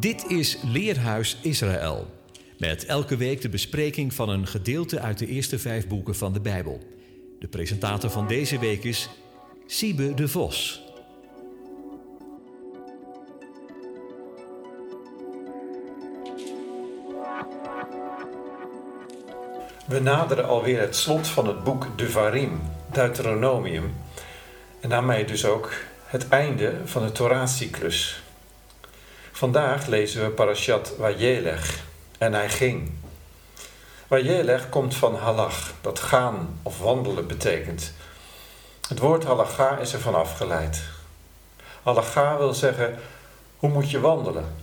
Dit is Leerhuis Israël. Met elke week de bespreking van een gedeelte uit de eerste vijf boeken van de Bijbel. De presentator van deze week is Siebe de Vos. We naderen alweer het slot van het boek Devarim, Deuteronomium. En daarmee dus ook het einde van de Torah-cyclus. Vandaag lezen we Parashat Wajelech en hij ging. Wajelech komt van halach, dat gaan of wandelen betekent. Het woord halacha is ervan afgeleid. Halacha wil zeggen, hoe moet je wandelen?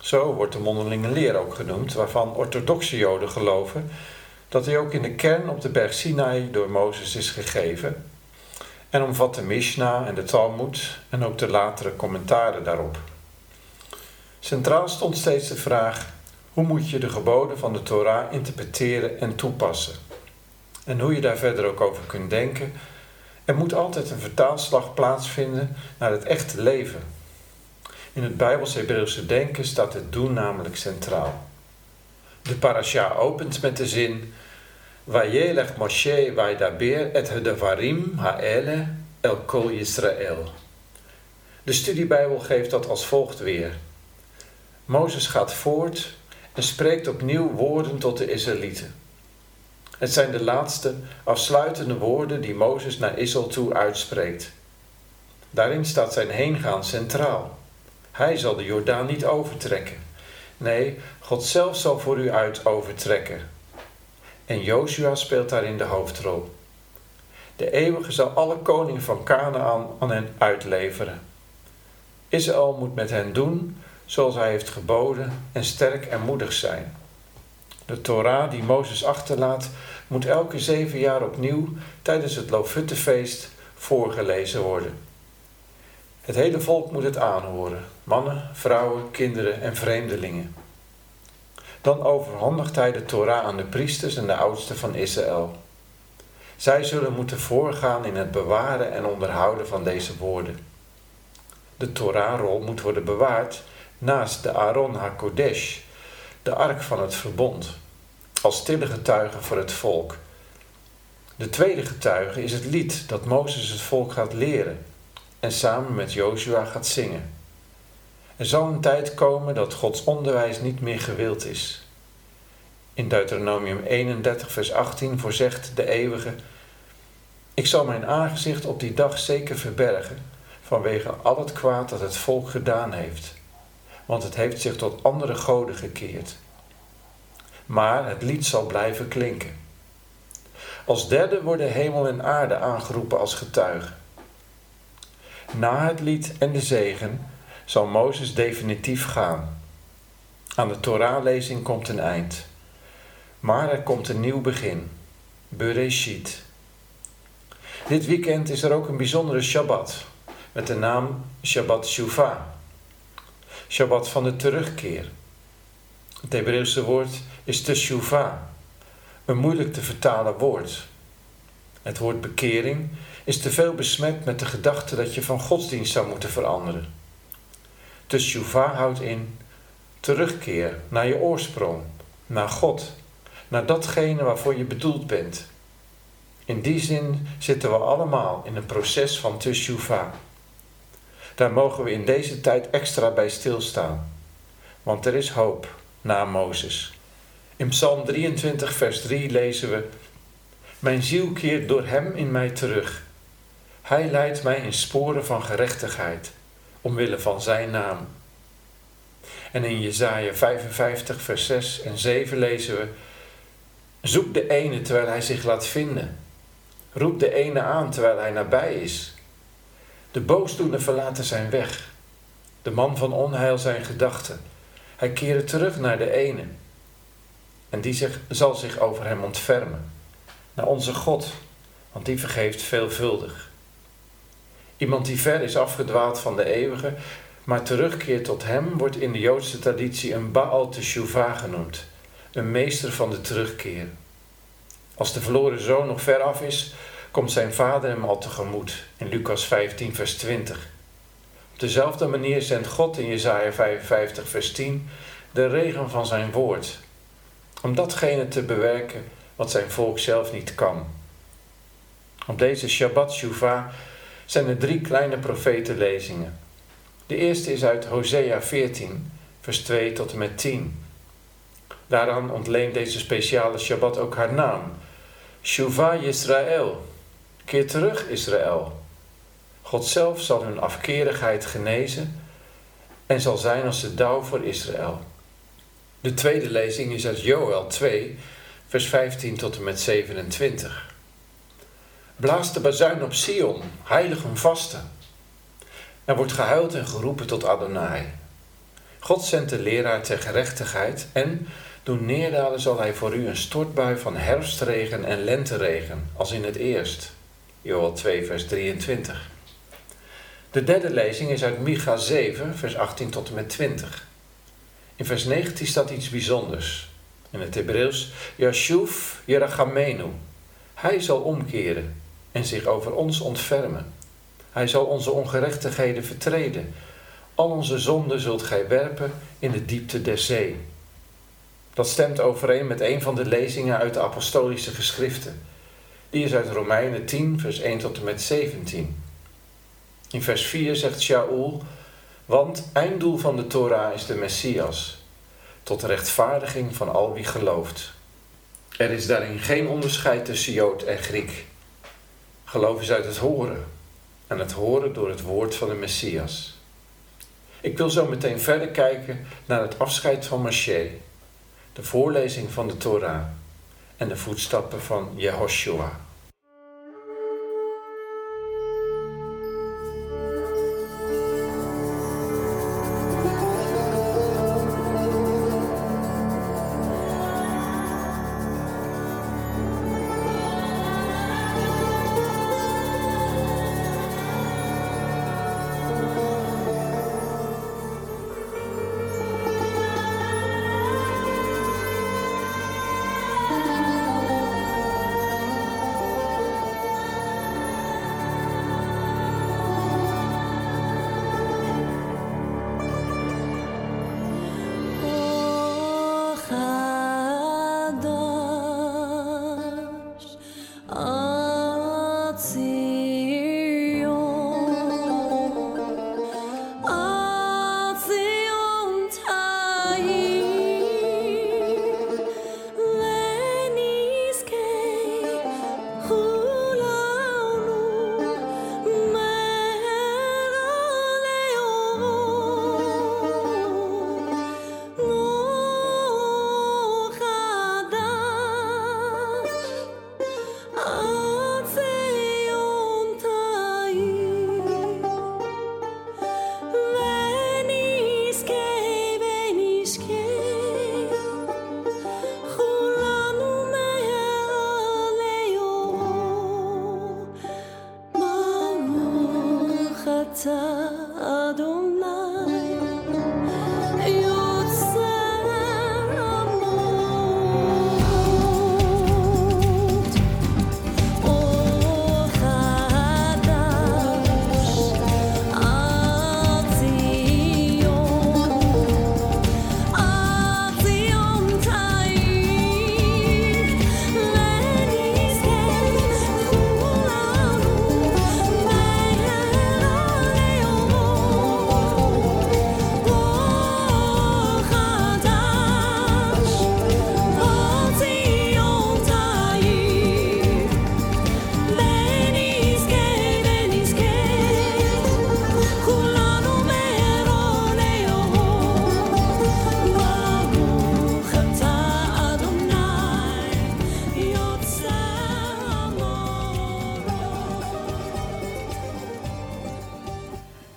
Zo wordt de mondelinge leer ook genoemd, waarvan orthodoxe joden geloven dat hij ook in de kern op de berg Sinai door Mozes is gegeven en omvat de Mishnah en de Talmud en ook de latere commentaren daarop. Centraal stond steeds de vraag: hoe moet je de geboden van de Torah interpreteren en toepassen? En hoe je daar verder ook over kunt denken, er moet altijd een vertaalslag plaatsvinden naar het echte leven. In het Bijbels Hebreeuwse denken staat het doen namelijk centraal. De parasha opent met de zin: Vayelech Moshe vaydaber et hedevarim ha'ele el kol Yisrael. De studiebijbel geeft dat als volgt weer. Mozes gaat voort en spreekt opnieuw woorden tot de Israëlieten. Het zijn de laatste afsluitende woorden die Mozes naar Israël toe uitspreekt. Daarin staat zijn heengaan centraal. Hij zal de Jordaan niet overtrekken. Nee, God zelf zal voor u uit overtrekken. En Joshua speelt daarin de hoofdrol. De eeuwige zal alle koningen van Canaan aan hen uitleveren. Israël moet met hen doen zoals hij heeft geboden en sterk en moedig zijn. De Torah die Mozes achterlaat moet elke zeven jaar opnieuw tijdens het Lofuttefeest voorgelezen worden. Het hele volk moet het aanhoren, mannen, vrouwen, kinderen en vreemdelingen. Dan overhandigt hij de Torah aan de priesters en de oudsten van Israël. Zij zullen moeten voorgaan in het bewaren en onderhouden van deze woorden. De Torahrol moet worden bewaard naast de Aaron HaKodesh, de ark van het verbond, als stille getuige voor het volk. De tweede getuige is het lied dat Mozes het volk gaat leren en samen met Joshua gaat zingen. Er zal een tijd komen dat Gods onderwijs niet meer gewild is. In Deuteronomium 31, vers 18 voorzegt de eeuwige: Ik zal mijn aangezicht op die dag zeker verbergen, vanwege al het kwaad dat het volk gedaan heeft want het heeft zich tot andere goden gekeerd. Maar het lied zal blijven klinken. Als derde worden hemel en aarde aangeroepen als getuigen. Na het lied en de zegen zal Mozes definitief gaan. Aan de Torahlezing komt een eind. Maar er komt een nieuw begin. Bereshit. Dit weekend is er ook een bijzondere Shabbat met de naam Shabbat Shuvah. Shabbat van de terugkeer. Het Hebreeuwse woord is teshuvah, een moeilijk te vertalen woord. Het woord bekering is te veel besmet met de gedachte dat je van godsdienst zou moeten veranderen. Teshuvah houdt in terugkeer naar je oorsprong, naar God, naar datgene waarvoor je bedoeld bent. In die zin zitten we allemaal in een proces van teshuvah. Daar mogen we in deze tijd extra bij stilstaan. Want er is hoop na Mozes. In Psalm 23, vers 3 lezen we: Mijn ziel keert door hem in mij terug. Hij leidt mij in sporen van gerechtigheid, omwille van zijn naam. En in Jesaja 55, vers 6 en 7 lezen we: Zoek de ene terwijl hij zich laat vinden. Roep de ene aan terwijl hij nabij is. De boosdoener verlaten zijn weg. De man van onheil zijn gedachten. Hij keerde terug naar de ene. En die zich, zal zich over hem ontfermen. Naar onze God, want die vergeeft veelvuldig. Iemand die ver is afgedwaald van de eeuwige, maar terugkeert tot hem, wordt in de Joodse traditie een Baal Teshuvah genoemd. Een meester van de terugkeer. Als de verloren zoon nog ver af is, komt zijn vader hem al tegemoet in Lucas 15, vers 20. Op dezelfde manier zendt God in Jesaja 55 vers 10 de regen van zijn woord, om datgene te bewerken wat zijn volk zelf niet kan. Op deze Shabbat Shuvah zijn er drie kleine profetenlezingen. De eerste is uit Hosea 14, vers 2 tot en met 10. Daaraan ontleent deze speciale Shabbat ook haar naam. Shuvah Israël. Keer terug, Israël. God zelf zal hun afkerigheid genezen en zal zijn als de dauw voor Israël. De tweede lezing is uit Joel 2, vers 15 tot en met 27. Blaas de bazuin op Sion, heilig hem vasten. Er wordt gehuild en geroepen tot Adonai. God zendt de leraar ter gerechtigheid en doen neerdalen zal hij voor u een stortbui van herfstregen en lenteregen, als in het eerst. Joel 2, vers 23. De derde lezing is uit Micha 7, vers 18 tot en met 20. In vers 19 staat iets bijzonders. In het Hebreeuws, Yashuv Yerachamenu. Hij zal omkeren en zich over ons ontfermen. Hij zal onze ongerechtigheden vertreden. Al onze zonden zult gij werpen in de diepte der zee. Dat stemt overeen met een van de lezingen uit de apostolische geschriften. Die is uit Romeinen 10, vers 1 tot en met 17. In vers 4 zegt Shaul, want einddoel van de Torah is de Messias, tot rechtvaardiging van al wie gelooft. Er is daarin geen onderscheid tussen Jood en Griek. Geloof is uit het horen, en het horen door het woord van de Messias. Ik wil zo meteen verder kijken naar het afscheid van Moshe, de voorlezing van de Torah en de voetstappen van Jehoshua.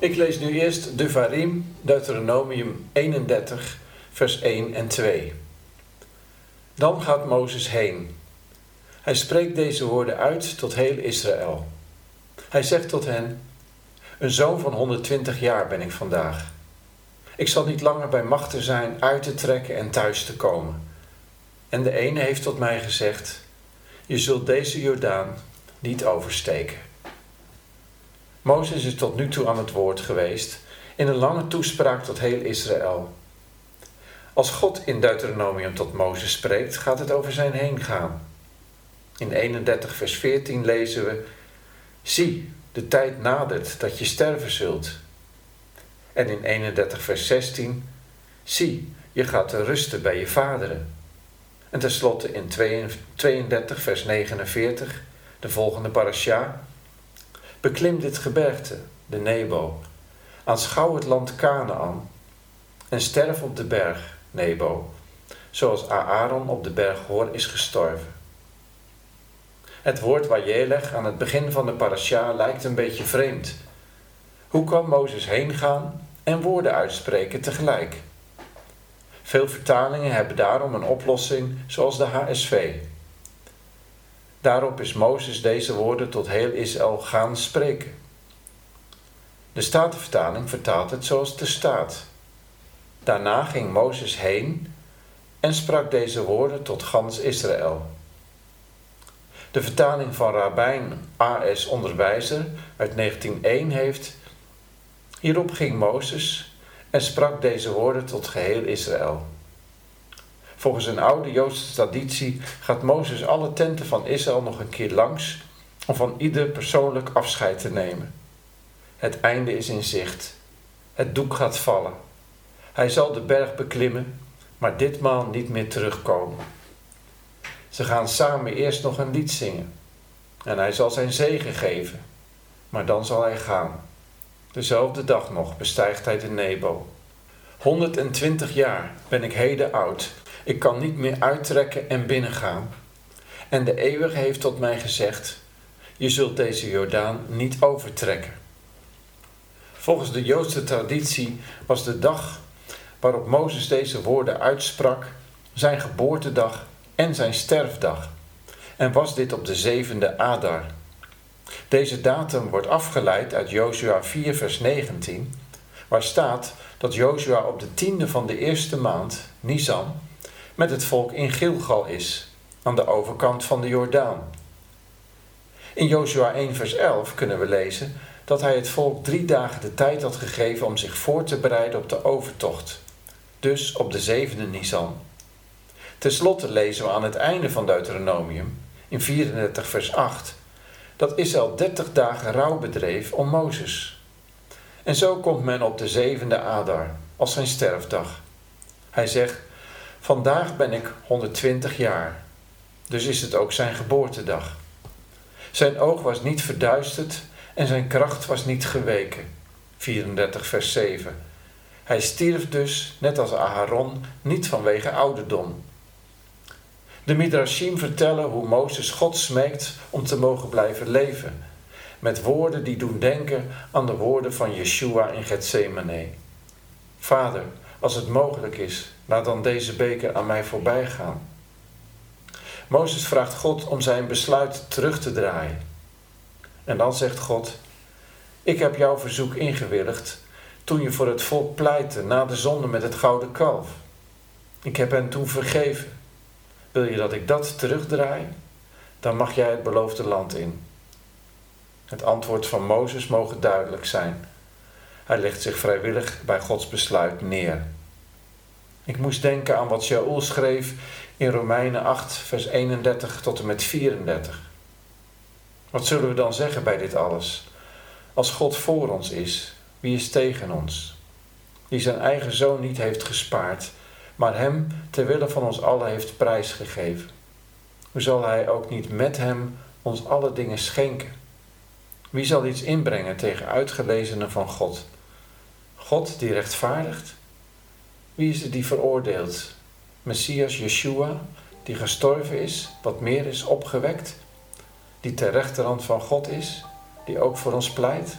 Ik lees nu eerst de Varim, Deuteronomium 31, vers 1 en 2. Dan gaat Mozes heen. Hij spreekt deze woorden uit tot heel Israël. Hij zegt tot hen: Een zoon van 120 jaar ben ik vandaag. Ik zal niet langer bij machten zijn uit te trekken en thuis te komen. En de ene heeft tot mij gezegd: Je zult deze Jordaan niet oversteken. Mozes is tot nu toe aan het woord geweest in een lange toespraak tot heel Israël. Als God in Deuteronomium tot Mozes spreekt, gaat het over zijn heen gaan. In 31 vers 14 lezen we: Zie, de tijd nadert dat je sterven zult. En in 31 vers 16: Zie, je gaat te rusten bij je vaderen. En tenslotte in 32 vers 49, de volgende parasha: Beklim dit gebergte, de Nebo, aanschouw het land Canaan en sterf op de berg Nebo, zoals Aaron op de berg Hor is gestorven. Het woord Wajelech aan het begin van de parasha lijkt een beetje vreemd. Hoe kan Mozes heen gaan en woorden uitspreken tegelijk? Veel vertalingen hebben daarom een oplossing zoals de HSV. Daarop is Mozes deze woorden tot heel Israël gaan spreken. De Statenvertaling vertaalt het zoals de staat. Daarna ging Mozes heen en sprak deze woorden tot gans Israël. De vertaling van Rabijn A.S. Onderwijzer uit 1901 heeft: Hierop ging Mozes en sprak deze woorden tot geheel Israël. Volgens een oude Joodse traditie gaat Mozes alle tenten van Israël nog een keer langs om van ieder persoonlijk afscheid te nemen. Het einde is in zicht. Het doek gaat vallen. Hij zal de berg beklimmen, maar ditmaal niet meer terugkomen. Ze gaan samen eerst nog een lied zingen. En hij zal zijn zegen geven. Maar dan zal hij gaan. Dezelfde dag nog bestijgt hij de Nebo. 120 jaar ben ik heden oud. Ik kan niet meer uittrekken en binnengaan. En de eeuwige heeft tot mij gezegd: Je zult deze Jordaan niet overtrekken. Volgens de Joodse traditie was de dag waarop Mozes deze woorden uitsprak zijn geboortedag en zijn sterfdag. En was dit op de zevende Adar. Deze datum wordt afgeleid uit Jozua 4 vers 19, waar staat dat Jozua op de tiende van de eerste maand, Nisan, met het volk in Gilgal is, aan de overkant van de Jordaan. In Jozua 1 vers 11 kunnen we lezen dat hij het volk drie dagen de tijd had gegeven om zich voor te bereiden op de overtocht, dus op de zevende Nisan. Ten slotte lezen we aan het einde van Deuteronomium, in 34 vers 8, dat Israël 30 dagen rouw bedreef om Mozes. En zo komt men op de zevende Adar, als zijn sterfdag. Hij zegt, vandaag ben ik 120 jaar, dus is het ook zijn geboortedag. Zijn oog was niet verduisterd en zijn kracht was niet geweken. 34 vers 7. Hij stierf dus, net als Aharon, niet vanwege ouderdom. De Midrashim vertellen hoe Mozes God smeekt om te mogen blijven leven, met woorden die doen denken aan de woorden van Yeshua in Gethsemane. Vader, als het mogelijk is, laat dan deze beker aan mij voorbij gaan. Mozes vraagt God om zijn besluit terug te draaien. En dan zegt God: Ik heb jouw verzoek ingewilligd toen je voor het volk pleitte na de zonde met het gouden kalf. Ik heb hen toen vergeven. Wil je dat ik dat terugdraai? Dan mag jij het beloofde land in. Het antwoord van Mozes mogen duidelijk zijn. Hij legt zich vrijwillig bij Gods besluit neer. Ik moest denken aan wat Shaul schreef in Romeinen 8, vers 31 tot en met 34. Wat zullen we dan zeggen bij dit alles? Als God voor ons is, wie is tegen ons? Die zijn eigen zoon niet heeft gespaard, maar hem ter wille van ons allen heeft prijsgegeven. Hoe zal hij ook niet met hem ons alle dingen schenken? Wie zal iets inbrengen tegen uitgelezenen van God? God die rechtvaardigt? Wie is het die veroordeelt? Messias Yeshua, die gestorven is, wat meer is opgewekt, die ter rechterhand van God is, die ook voor ons pleit?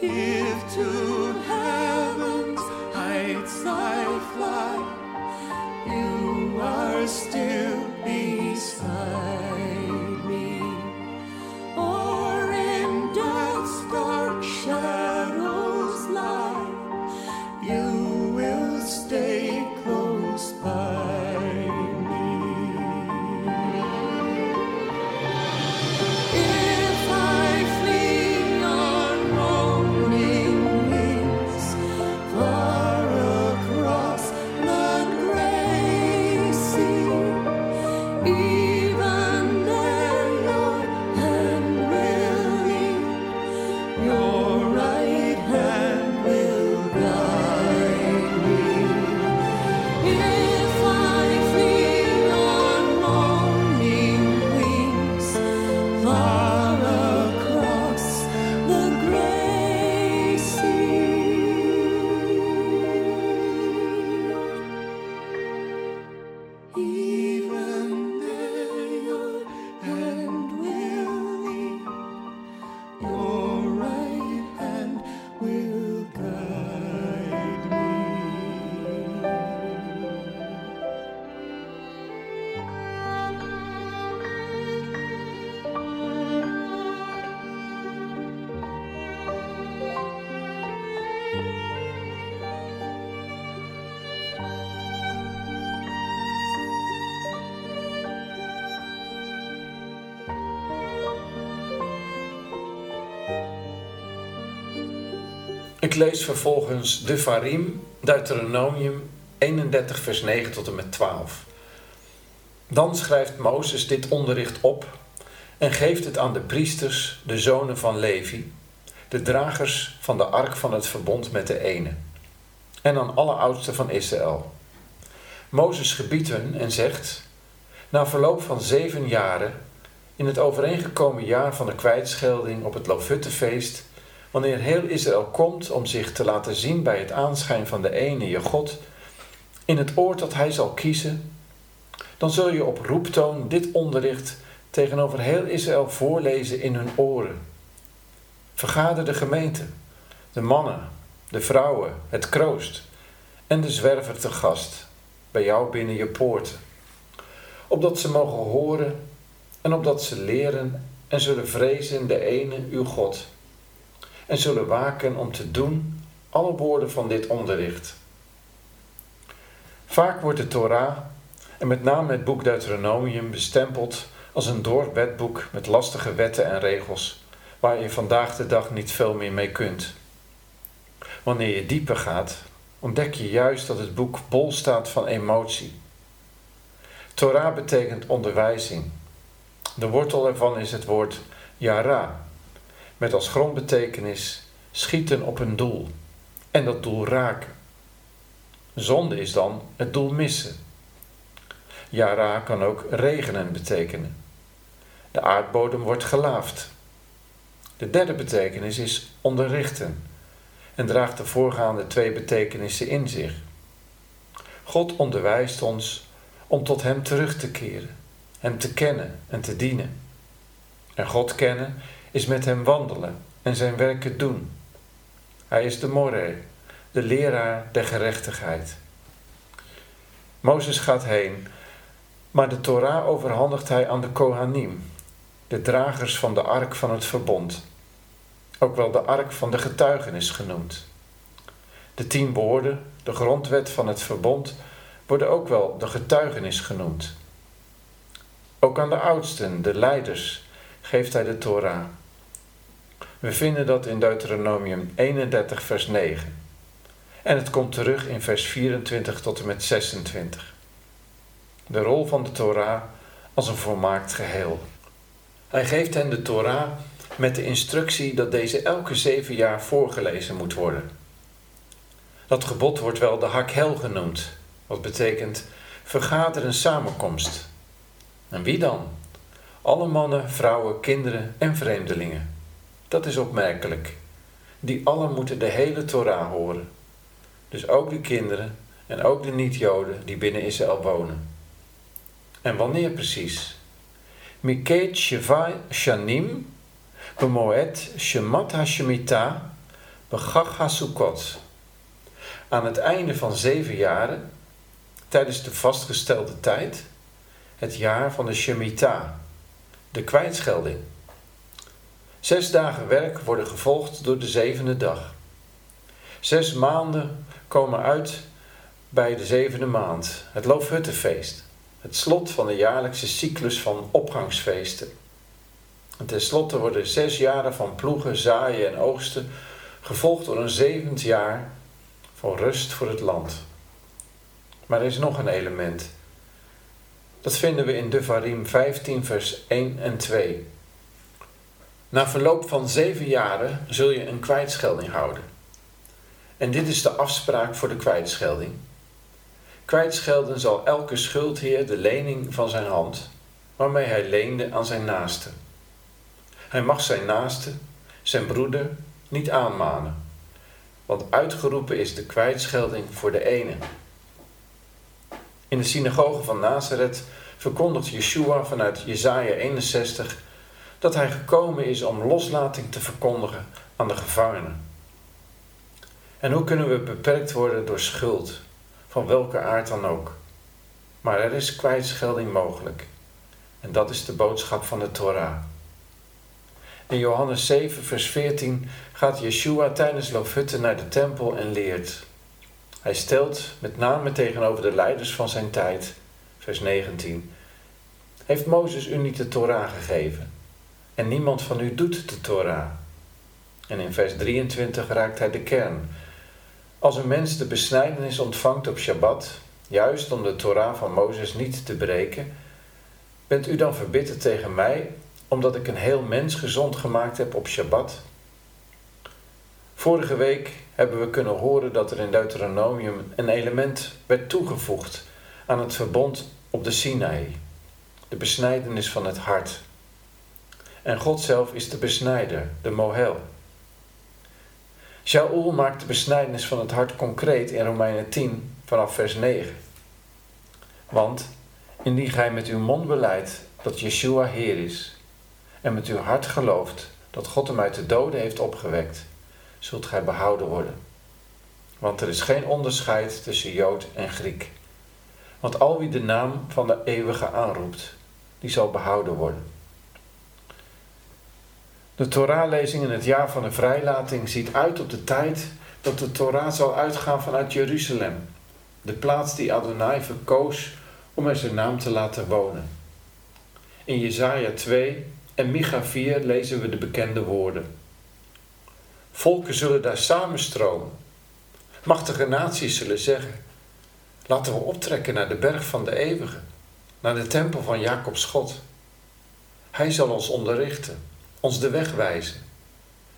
If to heaven's heights I fly, you are still Ik lees vervolgens de Varim, Deuteronomium 31, vers 9 tot en met 12. Dan schrijft Mozes dit onderricht op en geeft het aan de priesters, de zonen van Levi, de dragers van de ark van het verbond met de ene, en aan alle oudsten van Israël. Mozes gebiedt hun en zegt: Na verloop van zeven jaren, in het overeengekomen jaar van de kwijtschelding op het Lofuttefeest, wanneer heel Israël komt om zich te laten zien bij het aanschijn van de ene je God, in het oord dat hij zal kiezen, dan zul je op roeptoon dit onderricht tegenover heel Israël voorlezen in hun oren. Vergader de gemeente, de mannen, de vrouwen, het kroost en de zwerver te gast bij jou binnen je poorten, opdat ze mogen horen en opdat ze leren en zullen vrezen de ene uw God en zullen waken om te doen alle woorden van dit onderricht. Vaak wordt de Torah, en met name het boek Deuteronomium, bestempeld als een doorwetboek met lastige wetten en regels, waar je vandaag de dag niet veel meer mee kunt. Wanneer je dieper gaat, ontdek je juist dat het boek bol staat van emotie. Torah betekent onderwijzing. De wortel ervan is het woord yara, met als grondbetekenis schieten op een doel en dat doel raken. Zonde is dan het doel missen. Yara kan ook regenen betekenen. De aardbodem wordt gelaafd. De derde betekenis is onderrichten en draagt de voorgaande twee betekenissen in zich. God onderwijst ons om tot Hem terug te keren, Hem te kennen en te dienen. En God kennen is met Hem wandelen en Zijn werken doen. Hij is de Moré, de leraar der gerechtigheid. Mozes gaat heen, maar de Torah overhandigt hij aan de Kohanim, de dragers van de ark van het verbond, ook wel de ark van de getuigenis genoemd. De tien woorden, de grondwet van het verbond, worden ook wel de getuigenis genoemd. Ook aan de oudsten, de leiders, geeft hij de Torah. We vinden dat in Deuteronomium 31, vers 9. En het komt terug in vers 24 tot en met 26. De rol van de Torah als een volmaakt geheel. Hij geeft hen de Torah met de instructie dat deze elke zeven jaar voorgelezen moet worden. Dat gebod wordt wel de hakhel genoemd, wat betekent vergader een samenkomst. En wie dan? Alle mannen, vrouwen, kinderen en vreemdelingen. Dat is opmerkelijk. Die allen moeten de hele Torah horen. Dus ook de kinderen en ook de niet-Joden die binnen Israël wonen. En wanneer precies? Miket Shanim, Bemoed Shemat HaShemitah, Begach HaSukkot. Aan het einde van zeven jaren, tijdens de vastgestelde tijd, het jaar van de Shemitah, de kwijtschelding. Zes dagen werk worden gevolgd door de zevende dag. Zes maanden komen uit bij de zevende maand, het Loofhuttenfeest, het slot van de jaarlijkse cyclus van opgangsfeesten. En tenslotte worden zes jaren van ploegen, zaaien en oogsten gevolgd door een zevend jaar van rust voor het land. Maar er is nog een element. Dat vinden we in Devarim 15, vers 1 en 2. Na verloop van zeven jaren zul je een kwijtschelding houden. En dit is de afspraak voor de kwijtschelding. Kwijtschelden zal elke schuldheer de lening van zijn hand, waarmee hij leende aan zijn naaste. Hij mag zijn naaste, zijn broeder, niet aanmanen, want uitgeroepen is de kwijtschelding voor de ene. In de synagoge van Nazareth verkondigt Yeshua vanuit Jesaja 61 dat hij gekomen is om loslating te verkondigen aan de gevangenen. En hoe kunnen we beperkt worden door schuld, van welke aard dan ook? Maar er is kwijtschelding mogelijk. En dat is de boodschap van de Torah. In Johannes 7, vers 14 gaat Yeshua tijdens Loofhutten naar de tempel en leert. Hij stelt, met name tegenover de leiders van zijn tijd, vers 19, heeft Mozes u niet de Torah gegeven? En niemand van u doet de Torah. En in vers 23 raakt hij de kern. Als een mens de besnijdenis ontvangt op Shabbat, juist om de Torah van Mozes niet te breken, bent u dan verbitterd tegen mij omdat ik een heel mens gezond gemaakt heb op Shabbat? Vorige week hebben we kunnen horen dat er in Deuteronomium een element werd toegevoegd aan het verbond op de Sinaï, de besnijdenis van het hart. En God zelf is de besnijder, de mohel. Shaul maakt de besnijdenis van het hart concreet in Romeinen 10 vanaf vers 9. Want indien gij met uw mond beleidt dat Yeshua Heer is en met uw hart gelooft dat God hem uit de doden heeft opgewekt, zult gij behouden worden. Want er is geen onderscheid tussen Jood en Griek. Want al wie de naam van de eeuwige aanroept, die zal behouden worden. De Torahlezing in het jaar van de vrijlating ziet uit op de tijd dat de Torah zal uitgaan vanuit Jeruzalem, de plaats die Adonai verkoos om er zijn naam te laten wonen. In Jesaja 2 en Micha 4 lezen we de bekende woorden. Volken zullen daar samenstromen. Machtige naties zullen zeggen: Laten we optrekken naar de berg van de eeuwige, naar de tempel van Jacobs God. Hij zal ons onderrichten, ons de weg wijzen,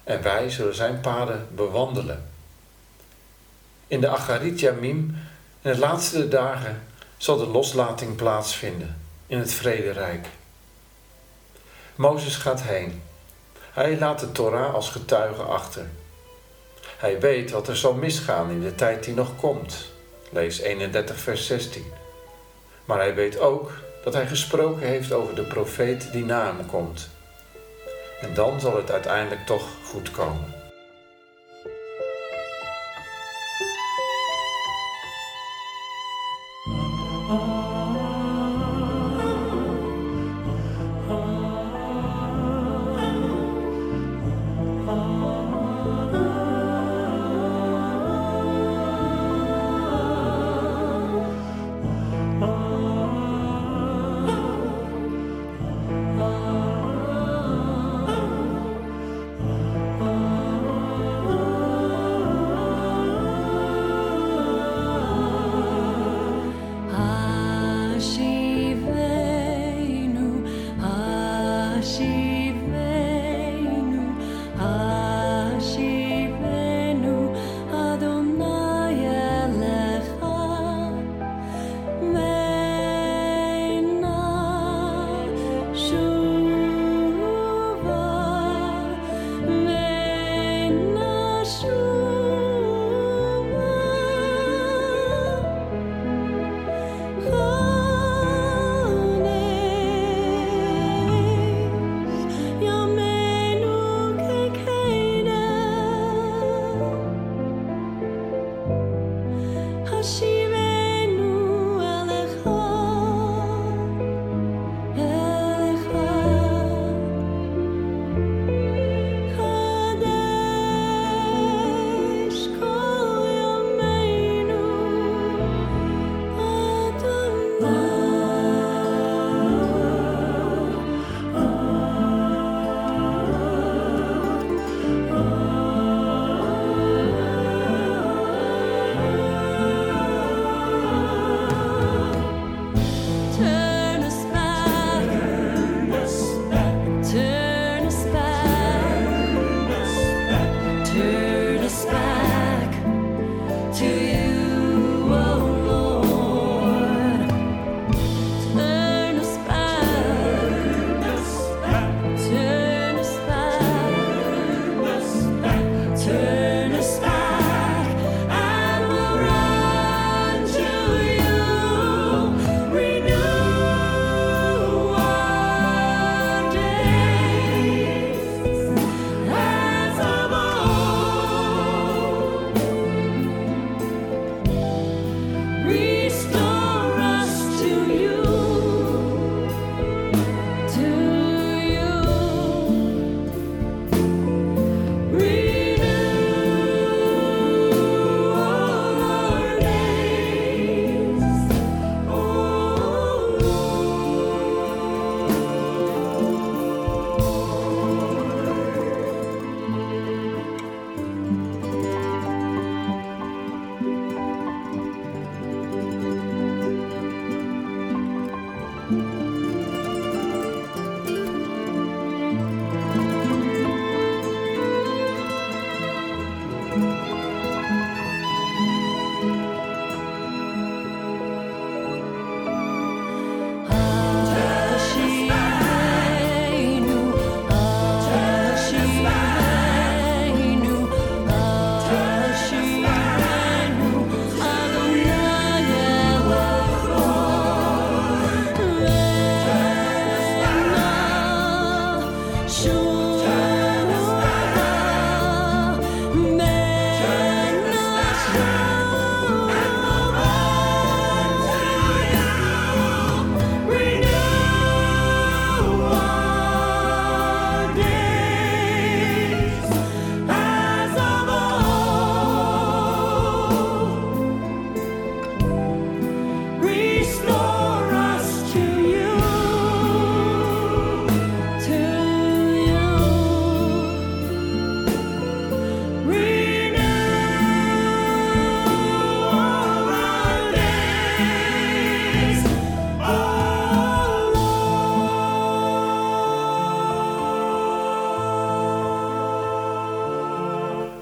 en wij zullen zijn paden bewandelen. In de Acharit Yamim, in de laatste dagen, zal de loslating plaatsvinden in het vrederijk. Mozes gaat heen. Hij laat de Torah als getuige achter. Hij weet wat er zal misgaan in de tijd die nog komt. Lees 31 vers 16. Maar hij weet ook dat hij gesproken heeft over de profeet die na hem komt. En dan zal het uiteindelijk toch goed komen.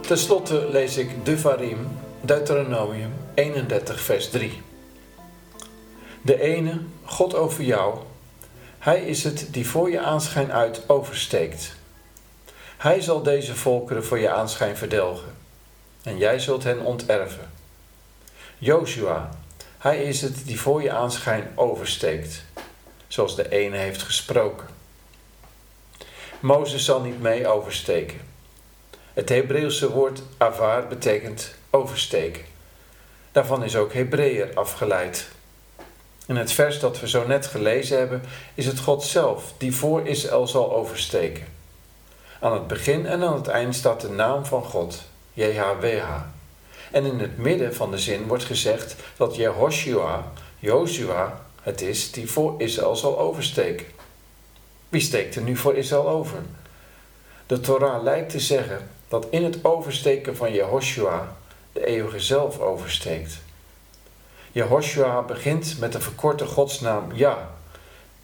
Ten slotte lees ik Devarim, Deuteronomium 31, vers 3. De ene, God over jou, hij is het die voor je aanschijn uit oversteekt. Hij zal deze volkeren voor je aanschijn verdelgen, en jij zult hen onterven. Joshua, hij is het die voor je aanschijn oversteekt, zoals de ene heeft gesproken. Mozes zal niet mee oversteken. Het Hebreeuwse woord avar betekent oversteken. Daarvan is ook Hebreeër afgeleid. In het vers dat we zo net gelezen hebben, is het God zelf die voor Israël zal oversteken. Aan het begin en aan het eind staat de naam van God, JHWH. En in het midden van de zin wordt gezegd dat Jehoshua, Joshua, het is die voor Israël zal oversteken. Wie steekt er nu voor Israël over? De Torah lijkt te zeggen dat in het oversteken van Jehoshua de eeuwige zelf oversteekt. Jehoshua begint met de verkorte godsnaam Ja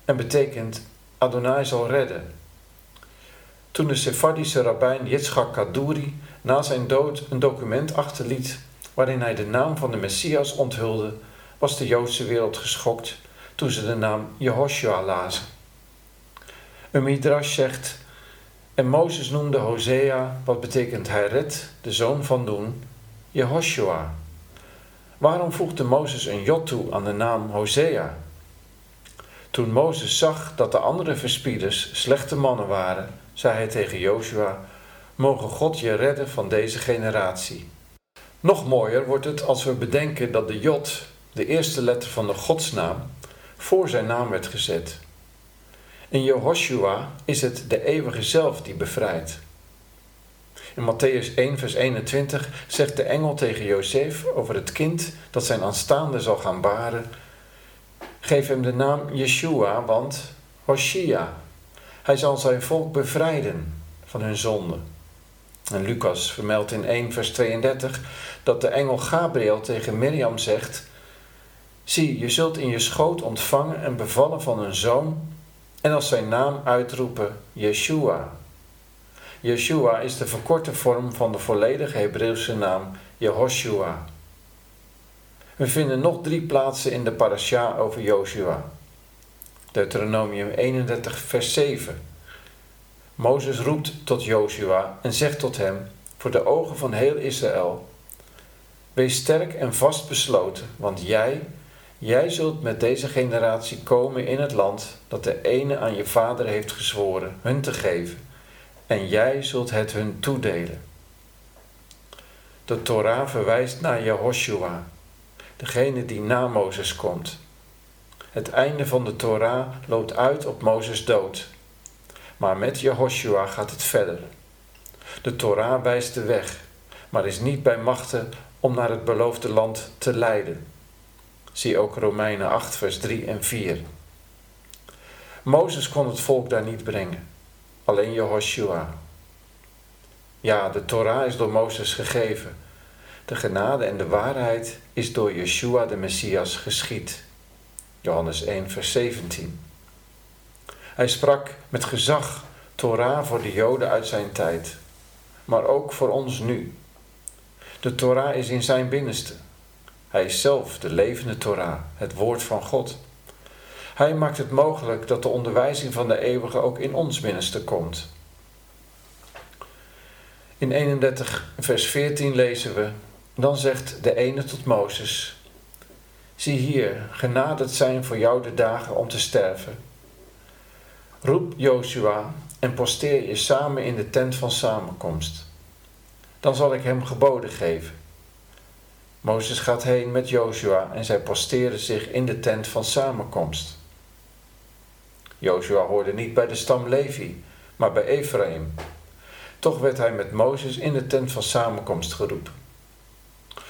en betekent Adonai zal redden. Toen de Sephardische rabbijn Yitzchak Kaduri na zijn dood een document achterliet waarin hij de naam van de Messias onthulde, was de Joodse wereld geschokt toen ze de naam Jehoshua lazen. Een midrash zegt, en Mozes noemde Hosea, wat betekent hij redt, de zoon van Doen, Jehoshua. Waarom voegde Mozes een jot toe aan de naam Hosea? Toen Mozes zag dat de andere verspieders slechte mannen waren, zei hij tegen Joshua: Mogen God je redden van deze generatie. Nog mooier wordt het als we bedenken dat de Jod, de eerste letter van de godsnaam, voor zijn naam werd gezet. In Jehoshua is het de eeuwige zelf die bevrijdt. In Matthäus 1, vers 21 zegt de engel tegen Jozef over het kind dat zijn aanstaande zal gaan baren: Geef hem de naam Yeshua, want Hoshia, hij zal zijn volk bevrijden van hun zonde. En Lucas vermeldt in 1 vers 32 dat de engel Gabriel tegen Mirjam zegt: Zie, je zult in je schoot ontvangen en bevallen van een zoon, en als zijn naam uitroepen Yeshua. Yeshua is de verkorte vorm van de volledige Hebreeuwse naam Jehoshua. We vinden nog drie plaatsen in de parasha over Joshua. Deuteronomium 31, vers 7. Mozes roept tot Joshua en zegt tot hem, voor de ogen van heel Israël: Wees sterk en vastbesloten, want jij, jij zult met deze generatie komen in het land dat de ene aan je vader heeft gezworen hun te geven, en jij zult het hun toedelen. De Torah verwijst naar Jehoshua, degene die na Mozes komt. Het einde van de Torah loopt uit op Mozes dood. Maar met Jehoshua gaat het verder. De Torah wijst de weg, maar is niet bij machten om naar het beloofde land te leiden. Zie ook Romeinen 8, vers 3 en 4. Mozes kon het volk daar niet brengen, alleen Jehoshua. Ja, de Torah is door Mozes gegeven. De genade en de waarheid is door Yeshua de Messias geschied. Johannes 1, vers 17. Hij sprak met gezag Torah voor de Joden uit zijn tijd, maar ook voor ons nu. De Torah is in zijn binnenste. Hij is zelf de levende Torah, het woord van God. Hij maakt het mogelijk dat de onderwijzing van de eeuwige ook in ons binnenste komt. In 31 vers 14 lezen we: Dan zegt de ene tot Mozes: Zie hier, genaderd zijn voor jou de dagen om te sterven. Roep Joshua en posteer je samen in de tent van samenkomst. Dan zal ik hem geboden geven. Mozes gaat heen met Joshua en zij posteren zich in de tent van samenkomst. Joshua hoorde niet bij de stam Levi, maar bij Ephraim. Toch werd hij met Mozes in de tent van samenkomst geroepen.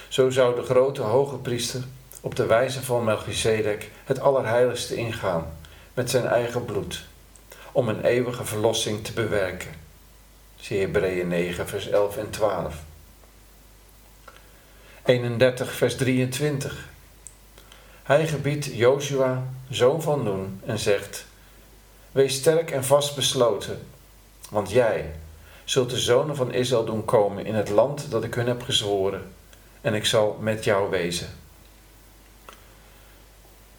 Zo zou de grote hoge priester op de wijze van Melchizedek het allerheiligste ingaan met zijn eigen bloed, om een eeuwige verlossing te bewerken. Zie Hebreeën 9, vers 11 en 12. 31, vers 23. Hij gebiedt Joshua, zoon van Noen, en zegt: Wees sterk en vastbesloten, want jij, zult de zonen van Israël doen komen in het land dat ik hun heb gezworen, en ik zal met jou wezen.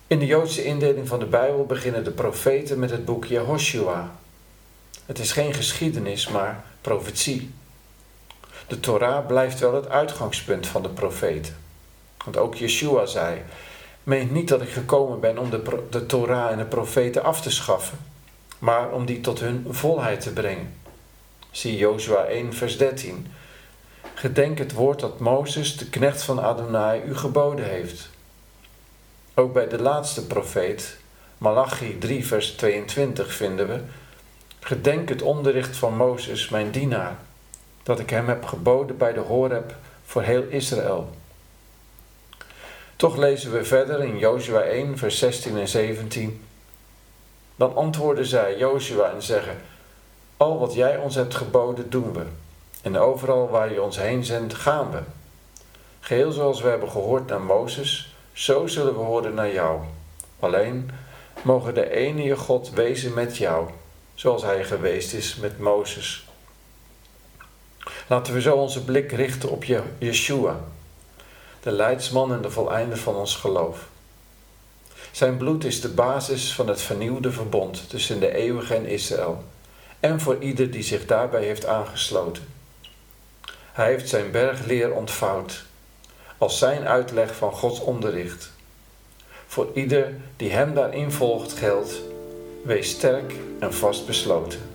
In de Joodse indeling van de Bijbel beginnen de profeten met het boek Jehoshua. Het is geen geschiedenis, maar profetie. De Torah blijft wel het uitgangspunt van de profeten. Want ook Yeshua zei: Meent niet dat ik gekomen ben om de, de Torah en de profeten af te schaffen, maar om die tot hun volheid te brengen. Zie Jozua 1, vers 13. Gedenk het woord dat Mozes, de knecht van Adonai, u geboden heeft. Ook bij de laatste profeet, Malachi 3, vers 22, vinden we: Gedenk het onderricht van Mozes, mijn dienaar, dat ik hem heb geboden bij de Horeb voor heel Israël. Toch lezen we verder in Jozua 1, vers 16 en 17. Dan antwoorden zij Jozua en zeggen: Al wat jij ons hebt geboden, doen we. En overal waar je ons heen zendt, gaan we. Geheel zoals we hebben gehoord naar Mozes, zo zullen we horen naar jou. Alleen mogen de enige God wezen met jou, zoals hij geweest is met Mozes. Laten we zo onze blik richten op Yeshua, de leidsman en de voleinder van ons geloof. Zijn bloed is de basis van het vernieuwde verbond tussen de eeuwige en Israël en voor ieder die zich daarbij heeft aangesloten. Hij heeft zijn bergleer ontvouwd als zijn uitleg van Gods onderricht. Voor ieder die hem daarin volgt geldt, wees sterk en vastbesloten.